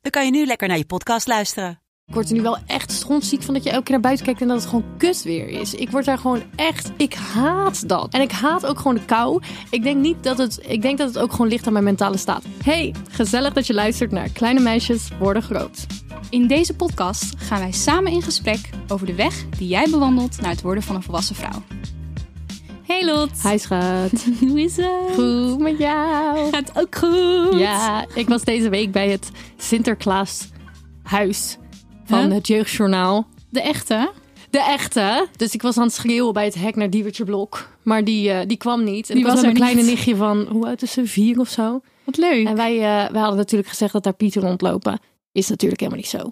dan kan je nu lekker naar je podcast luisteren. Ik word er nu wel echt strontziek van dat je elke keer naar buiten kijkt en dat het gewoon kut weer is. Ik word daar gewoon echt, ik haat dat. En ik haat ook gewoon de kou. Ik denk niet dat het, ik denk dat het ook gewoon ligt aan mijn mentale staat. Hey, gezellig dat je luistert naar Kleine Meisjes Worden Groot. In deze podcast gaan wij samen in gesprek over de weg die jij bewandelt naar het worden van een volwassen vrouw. Hey Lot. Hi schat. Hoe is het? Goed met jou? Gaat ook goed. Ja, ik was deze week bij het Sinterklaashuis van Huh? het Jeugdjournaal. De echte? De echte. Dus ik was aan het schreeuwen bij het hek naar Diewertje Blok. Maar die, eh, die kwam niet. En Die was mijn kleine niet. nichtje van, hoe oud is ze? Vier of zo. Wat leuk. En wij, eh, wij hadden natuurlijk gezegd dat daar Pieten rondlopen. Is natuurlijk helemaal niet zo.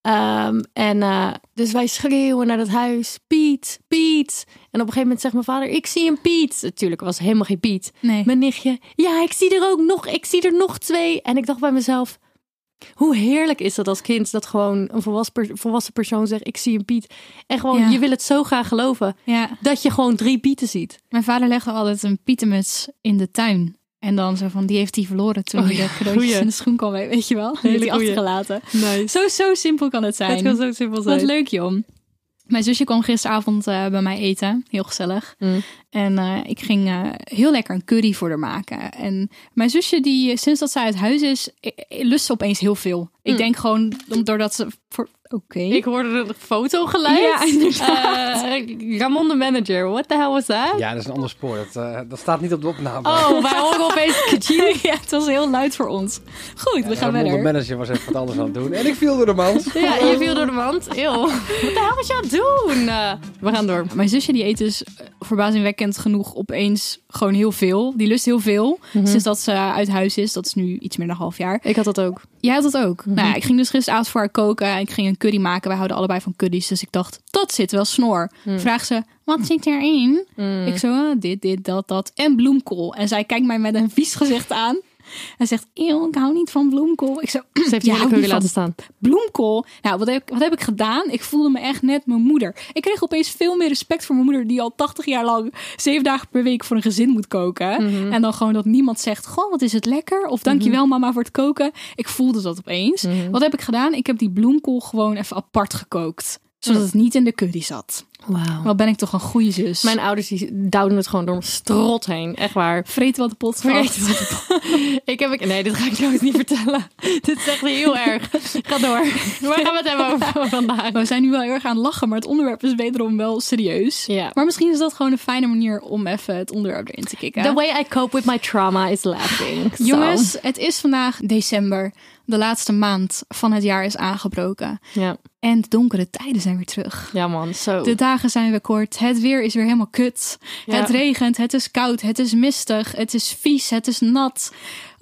Ehm, en eh, dus wij schreeuwen naar dat huis. Piet, Piet. En op een gegeven moment zegt mijn vader, ik zie een Piet. Natuurlijk was het helemaal geen Piet. Nee. Mijn nichtje, ja, ik zie er ook nog, ik zie er nog twee. En ik dacht bij mezelf, hoe heerlijk is dat als kind dat gewoon een volwassen, volwassen persoon zegt, ik zie een Piet. En gewoon, Ja. je wil het zo graag geloven Ja, dat je gewoon drie Pieten ziet. mijn vader legde altijd een pietenmuts in de tuin. En dan zo van, die heeft hij verloren toen Oh hij ja, de cadeautjes goeie. in de schoen kwam, weet je wel. Die heeft hij achtergelaten. Nice. Zo, zo simpel kan het zijn. Het kan zo simpel zijn. Wat leuk, joh. Mijn zusje kwam gisteravond eh, bij mij eten. Heel gezellig. Mm. En eh, ik ging eh, heel lekker een curry voor haar maken. En mijn zusje, die eh, sinds dat zij uit huis is, lust ze opeens heel veel. Ik denk gewoon doordat ze... Voor... Oké. Ik hoorde een foto geluid. Ja, inderdaad. Eh, Ramon de manager, what the hell was that? Ja, dat is een ander spoor. Dat, eh, dat staat niet op de opname. Oh, wij horen opeens ja, het was heel luid voor ons. Goed, we gaan de verder. manager was even wat anders aan het doen. En ik viel door de mand. Ja, je viel door de wand. Eeuw. Wat de hel was je aan het doen? We gaan door. Mijn zusje die eet dus verbazingwekkend genoeg opeens gewoon heel veel. Die lust heel veel. Mhm. Sinds dat ze uit huis is. Dat is nu iets meer dan een half jaar. Ik had dat ook. Jij had dat ook. Mhm. Nou ja, ik ging dus gisteravond voor haar koken. En ik ging een curry maken. Wij houden allebei van curry's. Dus ik dacht, dat zit wel snor. Mhm. Vraag ze, wat zit erin? Ik zo, ah, dit, dit, dat, dat. En bloemkool. En zij kijkt mij met een vies gezicht aan. En zegt, ik hou niet van bloemkool. Ik zo, Ze heeft "Je houdt niet laten staan. bloemkool. Nou, wat heb, wat heb ik gedaan? Ik voelde me echt net mijn moeder. Ik kreeg opeens veel meer respect voor mijn moeder... die al 80 jaar lang zeven dagen per week voor een gezin moet koken. Mhm. En dan gewoon dat niemand zegt... goh, wat is het lekker? Of dankjewel mama voor het koken. Ik voelde dat opeens. Mhm. Wat heb ik gedaan? Ik heb die bloemkool gewoon even apart gekookt. Zodat het niet in de curry zat. Wauw. Wat ben ik toch een goede zus. Mijn ouders die duwden het gewoon door mijn strot heen. Echt waar. Vreten wat de pot Vergeet valt. wat ik heb ik. Nee, dit ga ik nooit niet vertellen. dit is echt heel erg. Ga door. Waar gaan we het hebben over vandaag? We zijn nu wel heel erg aan het lachen, maar het onderwerp is wederom wel serieus. Ja. Maar misschien is dat gewoon een fijne manier om even het onderwerp erin te kicken. The way I cope with my trauma is laughing. So. Jongens, het is vandaag december. De laatste maand van het jaar is aangebroken. Ja. En de donkere tijden zijn weer terug. ja, man. Zo. De dagen zijn weer kort. Het weer is weer helemaal kut. Ja. Het regent, het is koud, het is mistig, het is vies, het is nat.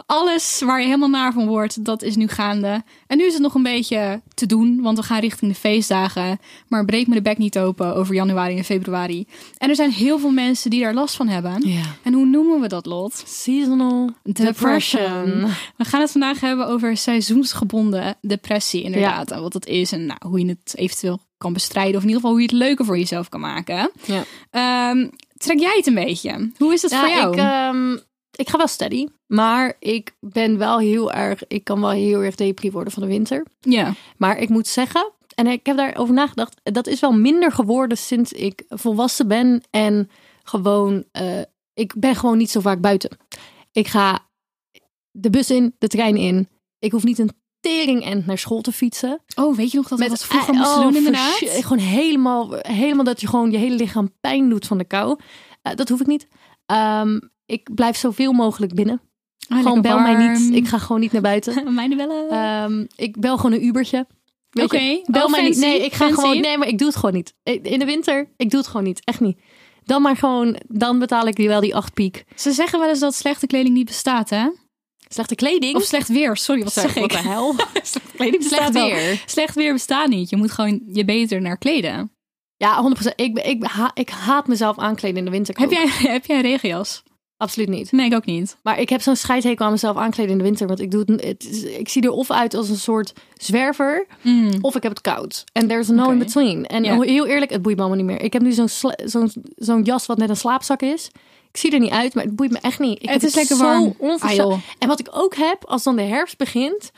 Alles waar je helemaal naar van wordt, dat is nu gaande. En nu is het nog een beetje te doen, want we gaan richting de feestdagen. Maar breek me de bek niet open over januari en februari. En er zijn heel veel mensen die daar last van hebben. Ja. En hoe noemen we dat, Lot? Seasonal Depression. We gaan het vandaag hebben over seizoensgebonden depressie, inderdaad. En wat dat is en nou, hoe je het eventueel kan bestrijden. Of in ieder geval hoe je het leuker voor jezelf kan maken. Ja. Ehm, trek jij het een beetje? Hoe is het Ja, voor jou? Ik, ehm, ik ga wel steady. Maar ik ben wel heel erg... Ik kan wel heel erg depri worden van de winter. ja. Maar ik moet zeggen... En ik heb daarover nagedacht. Dat is wel minder geworden sinds ik volwassen ben. En gewoon... eh, ik ben gewoon niet zo vaak buiten. Ik ga de bus in, de trein in. Ik hoef niet een tering end naar school te fietsen. Oh, weet je nog dat we dat vroeger eh, moesten oh, doen inderdaad? Gewoon helemaal, helemaal dat je gewoon je hele lichaam pijn doet van de kou. Eh, dat hoef ik niet. Ehm, ik blijf zoveel mogelijk binnen. Ah, gewoon bel mij niet. Ik ga gewoon niet naar buiten. Mijne bellen. Ehm, ik bel gewoon een Ubertje. Oké. Bel Oh, mij niet. Nee, ik ga Fancy. gewoon. Nee, maar ik doe het gewoon niet. In de winter, ik doe het gewoon niet. Echt niet. Dan maar gewoon, dan betaal ik die wel die acht piek. Ze zeggen wel eens dat slechte kleding niet bestaat, hè? Slechte kleding? Of slecht weer, sorry, wat zeg Wat ik? de hel? Slecht kleding bestaat Slecht wel. weer. Slecht weer bestaat niet. Je moet gewoon je beter naar kleden. Ja, 100%. Ik, ik, ha- ik haat mezelf aankleden in de winter. Heb jij, heb jij een regenjas? Absoluut niet. Nee, ik ook niet. Maar ik heb zo'n scheidhekel aan mezelf aankleden in de winter. Want ik, doe het, het is- ik zie er of uit als een soort zwerver. Of ik heb het koud. En there's no in between. En heel eerlijk, het boeit me allemaal niet meer. Ik heb nu zo'n zo'n jas wat net een slaapzak is. Ik zie er niet uit, maar het boeit me echt niet. Ik Het is lekker zo warm. Ah, en wat ik ook heb, als dan de herfst begint,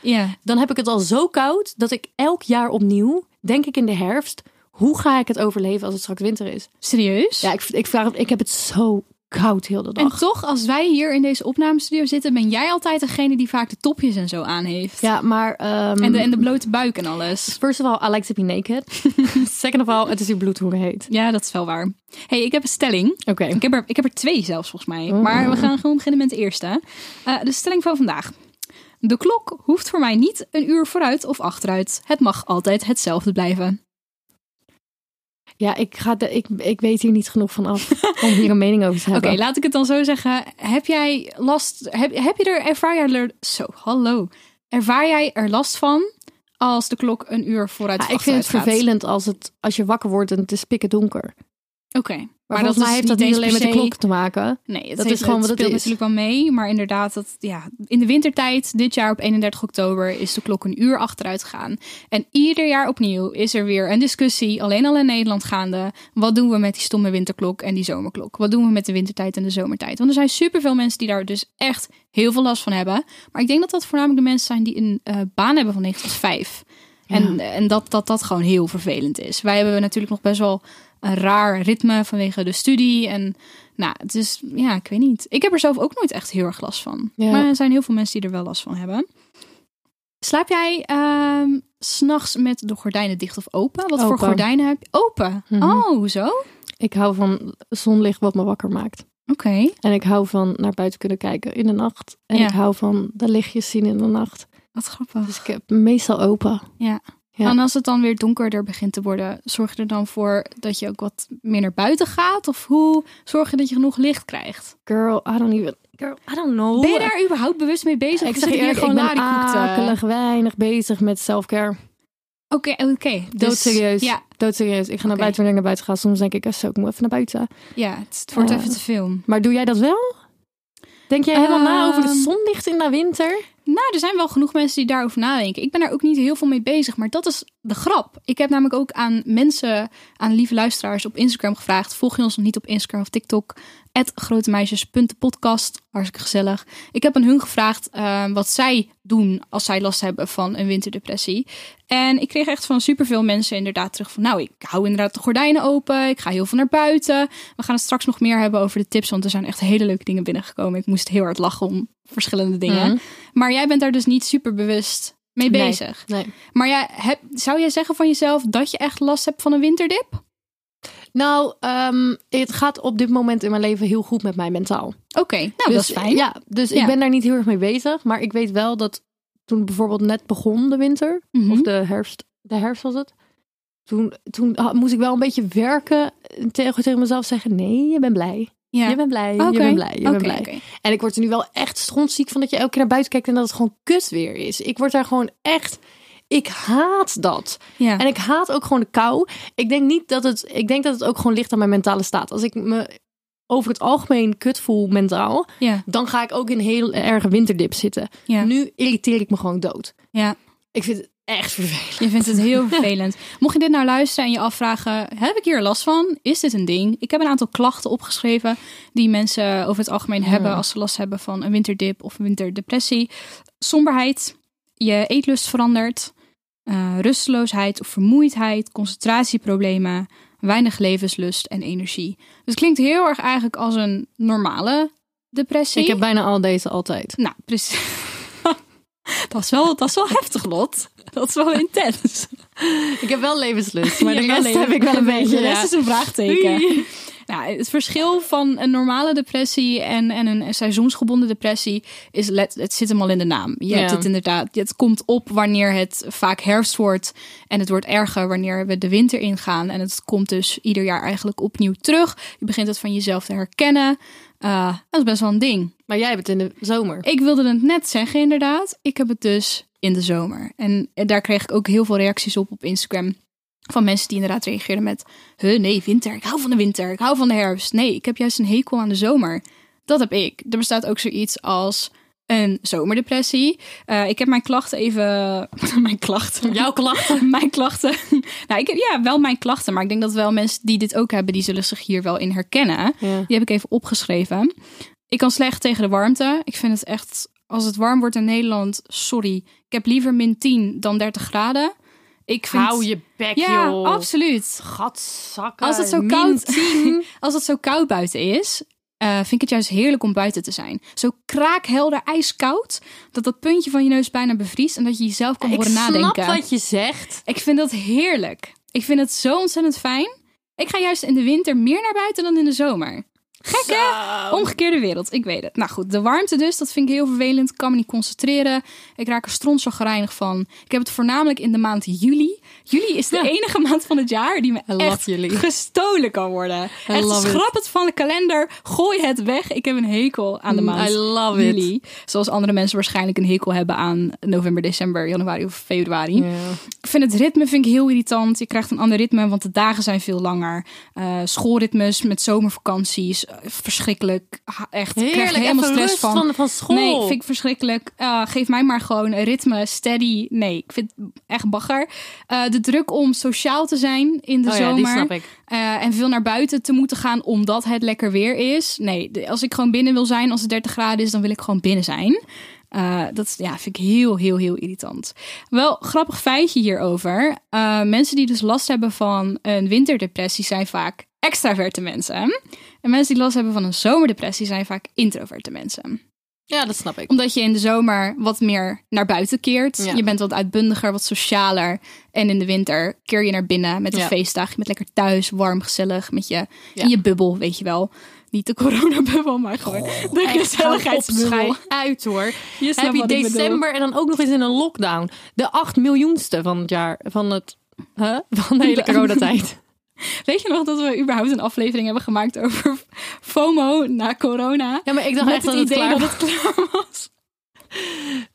dan heb ik het al zo koud dat ik elk jaar opnieuw, denk ik in de herfst, hoe ga ik het overleven als het straks winter is? Serieus? Ja, ik, ik, vraag, ik heb het zo koud heel de En dag. toch, als wij hier in deze opnamestudio zitten, ben jij altijd degene die vaak de topjes en zo aan heeft. Ja, maar... ehm, En, de, en de blote buik en alles. First of all, I like to be naked. Second of all, het is hier bloedhoeren heet. Ja, dat is wel waar. hey, ik heb een stelling. Oké. Ik heb, er, ik heb er twee zelfs volgens mij. Oh. Maar we gaan gewoon beginnen met de eerste. Eh, de stelling van vandaag. De klok hoeft voor mij niet een uur vooruit of achteruit. Het mag altijd hetzelfde blijven. Ja, ik, ga de, ik, ik weet hier niet genoeg van af om hier een mening over te Oké, hebben. laat ik het dan zo zeggen. Heb jij last... Heb, heb je er... Ervaar jij er... Zo, hallo. Ervaar jij er last van als de klok een uur vooruit Ja, ik vind het gaat? vervelend als, het, als je wakker wordt en het is pikken donker. Oké. Maar, volgens mij heeft dat niet alleen met de klok te maken. Nee, Dat heeft- is gewoon wat het speelt is. natuurlijk wel mee. Maar inderdaad, dat, ja, in de wintertijd, dit jaar op 31 oktober, is de klok een uur achteruit gegaan. En ieder jaar opnieuw is er weer een discussie, alleen al in Nederland gaande. Wat doen we met die stomme winterklok en die zomerklok? Wat doen we met de wintertijd en de zomertijd? Want er zijn superveel mensen die daar dus echt heel veel last van hebben. Maar ik denk dat dat voornamelijk de mensen zijn die een eh, baan hebben van 9 tot 5. En, en dat, dat dat gewoon heel vervelend is. Wij hebben natuurlijk nog best wel een raar ritme vanwege de studie. En nou, het is, ja, ik weet niet. Ik heb er zelf ook nooit echt heel erg last van. Ja. Maar er zijn heel veel mensen die er wel last van hebben. Slaap jij s s'nachts met de gordijnen dicht of open? Wat voor gordijnen heb je? Open. Mhm. Oh, zo? Oké. Ik hou van zonlicht wat me wakker maakt. En ik hou van naar buiten kunnen kijken in de nacht. En Ja. ik hou van de lichtjes zien in de nacht. Wat grappig. Dus ik heb meestal open. Ja. Ja. En als het dan weer donkerder begint te worden, zorg je er dan voor dat je ook wat meer naar buiten gaat? Of hoe zorg je dat je genoeg licht krijgt? Girl, I don't even... Girl, I don't know. Ben je daar überhaupt bewust mee bezig? Ik zeg hier eerlijk, ik ben akelig weinig bezig met self-care. Oké, oké. Dus- Doodserieus. Ja, Doodserieus. Ik ga naar buiten wanneer ik naar buiten ga. Soms denk ik, eh, zo, ik moet even naar buiten. ja, het het wordt even te veel. Maar doe jij dat wel? Denk jij helemaal na over de Ehm, zonlicht in de winter? Nou, er zijn wel genoeg mensen die daarover nadenken. Ik ben daar ook niet heel veel mee bezig, maar dat is de grap. Ik heb namelijk ook aan mensen, aan lieve luisteraars op Instagram gevraagd. Volg je ons nog niet op Instagram of TikTok? grotemeisjes.podcast. Hartstikke gezellig. Ik heb aan hun gevraagd eh, wat zij doen als zij last hebben van een winterdepressie. En ik kreeg echt van superveel mensen inderdaad terug van... nou, ik hou inderdaad de gordijnen open. Ik ga heel veel naar buiten. We gaan het straks nog meer hebben over de tips... want er zijn echt hele leuke dingen binnengekomen. Ik moest heel hard lachen om verschillende dingen. Mhm. Maar jij bent daar dus niet super bewust mee bezig. Nee. Maar jij, heb, zou jij zeggen van jezelf dat je echt last hebt van een winterdip? Nou, ehm, het gaat op dit moment in mijn leven heel goed met mij mentaal. Oké, nou dus, dat is fijn. Ja, dus Ja. ik ben daar niet heel erg mee bezig. Maar ik weet wel dat toen bijvoorbeeld net begon de winter, Mhm. of de herfst, de herfst was het. Toen, toen moest ik wel een beetje werken en tegen, tegen mezelf zeggen: nee, je bent blij. Ja. Je bent blij, Oké, je bent blij, je bent blij. En ik word er nu wel echt strontziek van dat je elke keer naar buiten kijkt en dat het gewoon kut weer is. Ik word daar gewoon echt. Ik haat dat. Ja. En ik haat ook gewoon de kou. Ik denk niet dat het. Ik denk dat het ook gewoon ligt aan mijn mentale staat. Als ik me over het algemeen kut voel mentaal, ja, dan ga ik ook in een heel erge winterdip zitten. ja, Nu irriteer ik me gewoon dood. ja. Ik vind echt vervelend. Je vindt het heel vervelend. Mocht je dit nou luisteren en je afvragen, heb ik hier last van? Is dit een ding? Ik heb een aantal klachten opgeschreven die mensen over het algemeen hebben als ze last hebben van een winterdip of een winterdepressie. Somberheid, je eetlust verandert, eh, rusteloosheid of vermoeidheid, concentratieproblemen, weinig levenslust en energie. Dus het klinkt heel erg eigenlijk als een normale depressie. Ik heb bijna al deze altijd. Nou, precies. dat, is wel, dat is wel heftig, Lot. Dat is wel intens. Ik heb wel levenslust, maar de rest heb ik wel een beetje. De rest is een vraagteken. Oei. Nou, het verschil van een normale depressie en, en een seizoensgebonden depressie is let, het zit hem al in de naam. Je hebt het inderdaad, het komt op wanneer het vaak herfst wordt en het wordt erger wanneer we de winter ingaan en het komt dus ieder jaar eigenlijk opnieuw terug. Je begint het van jezelf te herkennen. Uh, dat is best wel een ding. Maar jij hebt het in de zomer. Ik wilde het net zeggen, inderdaad. Ik heb het dus in de zomer. En daar kreeg ik ook heel veel reacties op op Instagram. Van mensen die inderdaad reageerden met... Huh, nee, winter. Ik hou van de winter. Ik hou van de herfst. Nee, ik heb juist een hekel aan de zomer. Dat heb ik. Er bestaat ook zoiets als een zomerdepressie. Uh, ik heb mijn klachten even... mijn klachten? Jouw klachten? mijn klachten. nou, ik heb, ja, wel mijn klachten. Maar ik denk dat wel mensen die dit ook hebben... die zullen zich hier wel in herkennen. Ja. Die heb ik even opgeschreven. Ik kan slecht tegen de warmte. Ik vind het echt... Als het warm wordt in Nederland, sorry. Ik heb liever min 10 dan 30 graden. Ik vind... Hou je bek, Ja, joh. absoluut. Gatzakken. Als het zo koud, 10. als het zo koud buiten is, eh, vind ik het juist heerlijk om buiten te zijn. Zo kraakhelder, ijskoud, dat dat puntje van je neus bijna bevriest en dat je jezelf kan ik horen snap nadenken. wat je zegt. Ik vind dat heerlijk. Ik vind het zo ontzettend fijn. Ik ga juist in de winter meer naar buiten dan in de zomer. Gek hè? Omgekeerde wereld, ik weet het. Nou goed, de warmte dus, dat vind ik heel vervelend. Ik kan me niet concentreren. Ik raak er strontzelgereinig van. Ik heb het voornamelijk in de maand juli. Juli is de Ja. enige maand van het jaar die me echt juli. gestolen kan worden. Echt, it. schrap het van de kalender. Gooi het weg. Ik heb een hekel aan de Mm, maand I love it. juli. Zoals andere mensen waarschijnlijk een hekel hebben aan november, december, januari of februari. Ik vind het ritme vind ik heel irritant. Je krijgt een ander ritme, want de dagen zijn veel langer. Eh, schoolritmes met zomervakanties. Verschrikkelijk. Echt. krijg er helemaal stress van. van, van school. Nee, vind ik verschrikkelijk. Eh, geef mij maar gewoon een ritme, steady. Nee, ik vind het echt bagger. Eh, de druk om sociaal te zijn in de oh, zomer. ja, die snap ik. Eh, en veel naar buiten te moeten gaan omdat het lekker weer is. Nee, als ik gewoon binnen wil zijn, als het 30 graden is, dan wil ik gewoon binnen zijn. Eh, dat is- ja, vind ik heel, heel, heel irritant. Wel, grappig feitje hierover. Mensen die dus last hebben van een winterdepressie zijn vaak extraverte mensen. En mensen die last hebben van een zomerdepressie zijn vaak introverte mensen Ja, dat snap ik. omdat je in de zomer wat meer naar buiten keert. Ja. Je bent wat uitbundiger, wat socialer. En in de winter keer je naar binnen met een Ja. feestdag. Je bent lekker thuis, warm, gezellig. Met je, Ja. in je bubbel, weet je wel. Niet de coronabubbel, maar gewoon de gezelligheidsbubbel. Uit hoor. Je Heb je december en dan ook nog eens in een lockdown. De acht miljoenste van het jaar. Van het... Huh? Van de hele coronatijd. Weet je nog dat we überhaupt een aflevering hebben gemaakt over FOMO na corona? Ja, maar ik dacht Met echt het dat het idee klaar dat het klaar was.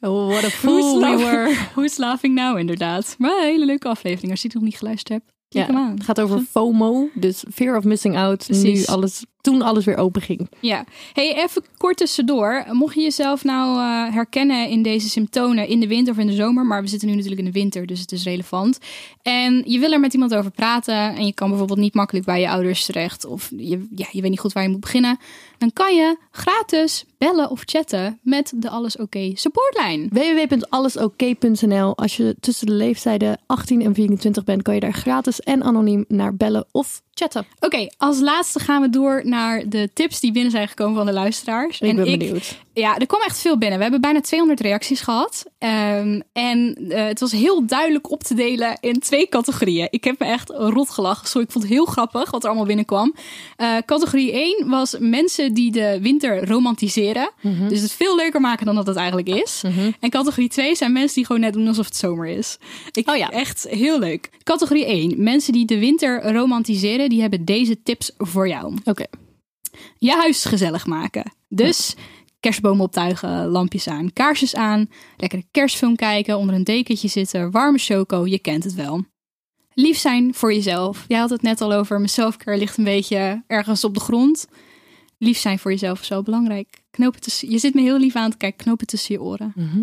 Oh, what a fool we slaap- were. Hoe slaving nou inderdaad. Maar een hele leuke aflevering. Als je het nog niet geluisterd hebt, klik Ja, hem aan. het gaat over FOMO. Dus fear of missing out. Nu alles, toen alles weer open ging. Ja, hey, even kort tussendoor. Mocht je jezelf nou eh, herkennen in deze symptomen in de winter of in de zomer, maar we zitten nu natuurlijk in de winter, dus het is relevant. En je wil er met iemand over praten en je kan bijvoorbeeld niet makkelijk bij je ouders terecht of je, ja, je weet niet goed waar je moet beginnen, dan kan je gratis bellen of chatten met de Alles Oké supportlijn. www.allesoké.nl Als je tussen de leeftijden 18 en 24 bent, kan je daar gratis en anoniem naar bellen of chatten. Oké, als laatste gaan we door naar de tips die binnen zijn gekomen van de luisteraars. Ik en ben benieuwd. Ja, er kwam echt veel binnen. We hebben bijna 200 reacties gehad. Ehm, en eh, het was heel duidelijk op te delen in twee categorieën. Ik heb me echt rot gelachen. Sorry, ik vond het heel grappig wat er allemaal binnenkwam. Eh, categorie 1 was mensen die de winter romantiseren. Dus het veel leuker maken dan dat het eigenlijk is. En categorie 2 zijn mensen die gewoon net doen alsof het zomer is. Ik, Oh ja. Echt heel leuk. Categorie 1. Mensen die de winter romantiseren, die hebben deze tips voor jou Oké. je huis gezellig maken. Dus kerstbomen optuigen, lampjes aan, kaarsjes aan, lekker een kerstfilm kijken, onder een dekentje zitten, warme choco, je kent het wel. Lief zijn voor jezelf. Jij had het net al over, mijn selfcare ligt een beetje ergens op de grond. Lief zijn voor jezelf is zo belangrijk. Knoop het tussen, je zit me heel lief aan te kijken, knoop het tussen je oren. Mhm.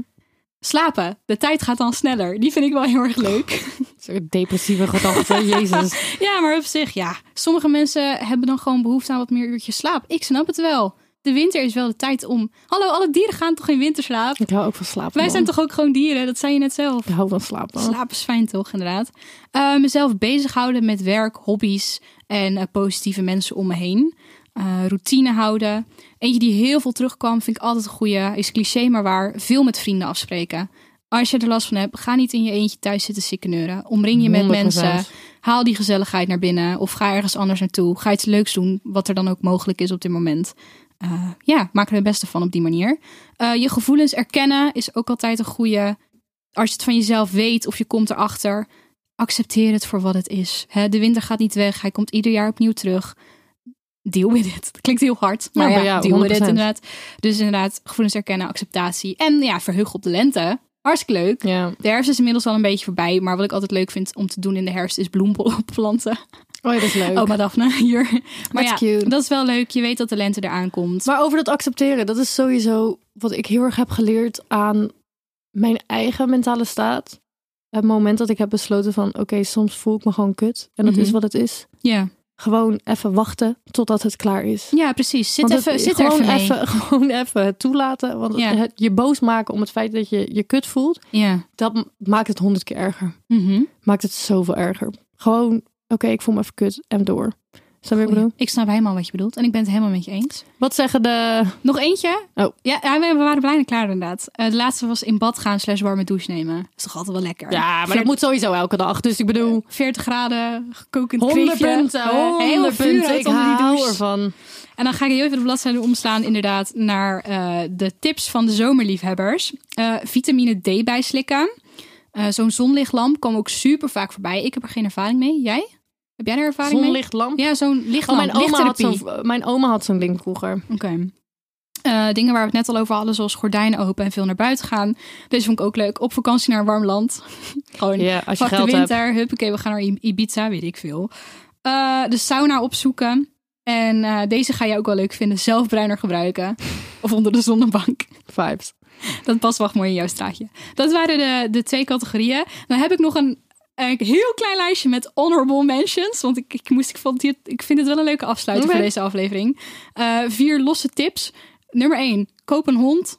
Slapen, de tijd gaat dan sneller. Die vind ik wel heel erg leuk. Zo'n depressieve gedachte. Jezus. Ja, maar op zich, ja. Sommige mensen hebben dan gewoon behoefte aan wat meer uurtjes slaap. Ik snap het wel. De winter is wel de tijd om... Hallo, alle dieren gaan toch in winterslaap? Ik hou ook van slapen. Wij man. zijn toch ook gewoon dieren? Dat zei je net zelf. Ik hou van slapen. Slaap is fijn toch, inderdaad. Eh, mezelf bezighouden met werk, hobby's en eh, positieve mensen om me heen. Eh, routine houden. Eentje die heel veel terugkwam, vind ik altijd een goeie. Is cliché, maar waar. Veel met vrienden afspreken. Als je er last van hebt, ga niet in je eentje thuis zitten sikkeneuren. Omring je met 100%. mensen. Haal die gezelligheid naar binnen. Of ga ergens anders naartoe. Ga iets leuks doen, wat er dan ook mogelijk is op dit moment. Eh, ja, maak er het beste van op die manier. Eh, je gevoelens erkennen is ook altijd een goede. Als je het van jezelf weet of je komt erachter, accepteer het voor wat het is. Hè, de winter gaat niet weg, hij komt ieder jaar opnieuw terug. Deal with it. Dat klinkt heel hard, maar Ja, ja, maar ja, deal with it 100%. inderdaad. Dus inderdaad, gevoelens herkennen, acceptatie. En ja, verheug op de lente. Hartstikke leuk. Ja. De herfst is inmiddels al een beetje voorbij. Maar wat ik altijd leuk vind om te doen in de herfst is bloemen planten. Oh ja, dat is leuk. Oma Daphne hier. Maar That's ja, cute. dat is wel leuk. Je weet dat de lente eraan komt. Maar over dat accepteren, dat is sowieso wat ik heel erg heb geleerd aan mijn eigen mentale staat. Het moment dat ik heb besloten van, oké, soms voel ik me gewoon kut. En dat Mhm. is wat het is. Ja, Gewoon even wachten totdat het klaar is. ja precies. Zit, even, het- zit er gewoon even mee. even, gewoon even toelaten. Want Ja. het, je boos maken om het feit dat je je kut voelt, Ja. dat maakt het honderd keer erger. Mhm. Maakt het zoveel erger. Gewoon, oké, ik voel me even kut en door. Snap je ik bedoel? Ik snap helemaal wat je bedoelt. En ik ben het helemaal met je eens. Wat zeggen de... Nog eentje? Oh. Ja, ja, we waren bijna klaar inderdaad. Eh, de laatste was in bad gaan slash warme douche nemen. Dat is toch altijd wel lekker? Ja, maar dat moet sowieso elke dag. Dus ik bedoel... 40 graden, gekokend 100 kreefje. punten, eh, heel 100 punten. Ik onder die hou douche. ervan. En dan ga ik heel even de bladzijde omslaan inderdaad naar eh, de tips van de zomerliefhebbers. Eh, vitamine D bijslikken. Eh, Zo'n zonlichtlamp kwam ook super vaak voorbij. Ik heb er geen ervaring mee. Jij? Heb jij er ervaring mee? Zonlichtlamp. Ja, zo'n Oh, lichtlamp. mijn, oma had zo'n, mijn oma had zo'n ding vroeger. Oké. Eh, dingen waar we het net al over hadden, zoals gordijnen open en veel naar buiten gaan. Deze vond ik ook leuk. Op vakantie naar een warm land. Gewoon Ja, als je Pak de geld hebt. winter, huppakee, we gaan naar Ibiza, weet ik veel. Eh, de sauna opzoeken. En eh, deze ga je ook wel leuk vinden. Zelfbruiner gebruiken. Of onder de zonnebank. Vibes. Dat past wel mooi in jouw straatje. Dat waren de, de twee categorieën. Dan heb ik nog een, een heel klein lijstje met honorable mentions. Want ik, ik, moest, ik, vond dit, ik vind het wel een leuke afsluiting voor deze aflevering. Eh, vier losse tips. Nummer 1. Koop een hond.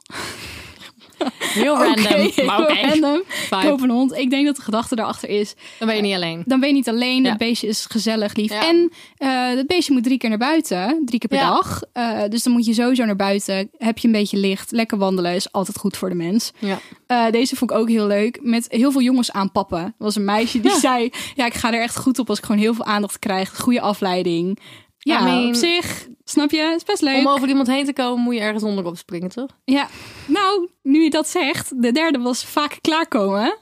Heel random. Maar oké. Koop een hond. Ik denk dat de gedachte daarachter is. Dan ben je niet alleen. Dan ben je niet alleen. Ja. Het beestje is gezellig, lief. Ja. En eh het beestje moet drie keer naar buiten. Drie keer per Ja. dag. Eh, dus dan moet je sowieso naar buiten. Heb je een beetje licht. Lekker wandelen is altijd goed voor de mens. Ja. Eh, deze vond ik ook heel leuk. Met heel veel jongens aanpappen. Er was een meisje die zei... Ja, ik ga er echt goed op als ik gewoon heel veel aandacht krijg. Goede afleiding. Ja, I mean- op zich. Snap je? is best leuk. Om over iemand heen te komen moet je ergens onderop springen, toch? Ja, nou, nu je dat zegt, de derde was vaak klaarkomen.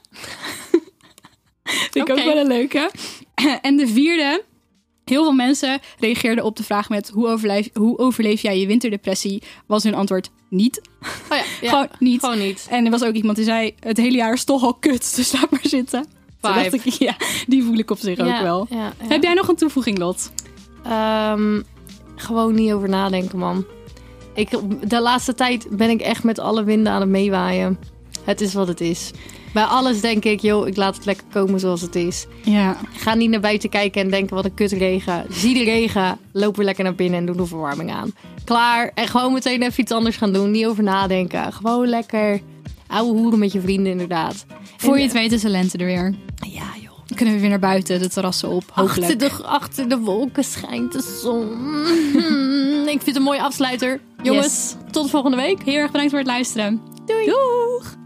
Vind ik ook wel een leuke. En de vierde, heel veel mensen reageerden op de vraag met hoe overleef, hoe overleef jij je winterdepressie? Was hun antwoord niet. Oh ja, ja. Gewoon niet. Gewoon niet. En er was ook iemand die zei, het hele jaar is toch al kut, dus laat maar zitten. Toen dacht ik, ja, die voel ik op zich ook wel. Heb jij nog een toevoeging, Lot? Ehm, gewoon niet over nadenken, man. Ik, de laatste tijd ben ik echt met alle winden aan het meewaaien. Het is wat het is. Bij alles denk ik, joh, ik laat het lekker komen zoals het is. Ja. Ga niet naar buiten kijken en denken wat een kut regen. Zie de regen, loop weer lekker naar binnen en doe de verwarming aan. Klaar. En gewoon meteen even iets anders gaan doen. Niet over nadenken. Gewoon lekker ouwe hoeren met je vrienden, inderdaad. Voor En- je het weet is de lente er weer. Ja. Dan kunnen we weer naar buiten, de terrassen op, hopelijk. Achter de, achter de wolken schijnt de zon. Ik vind het een mooie afsluiter. Jongens, Yes. tot volgende week. Heel erg bedankt voor het luisteren. Doei. Doeg!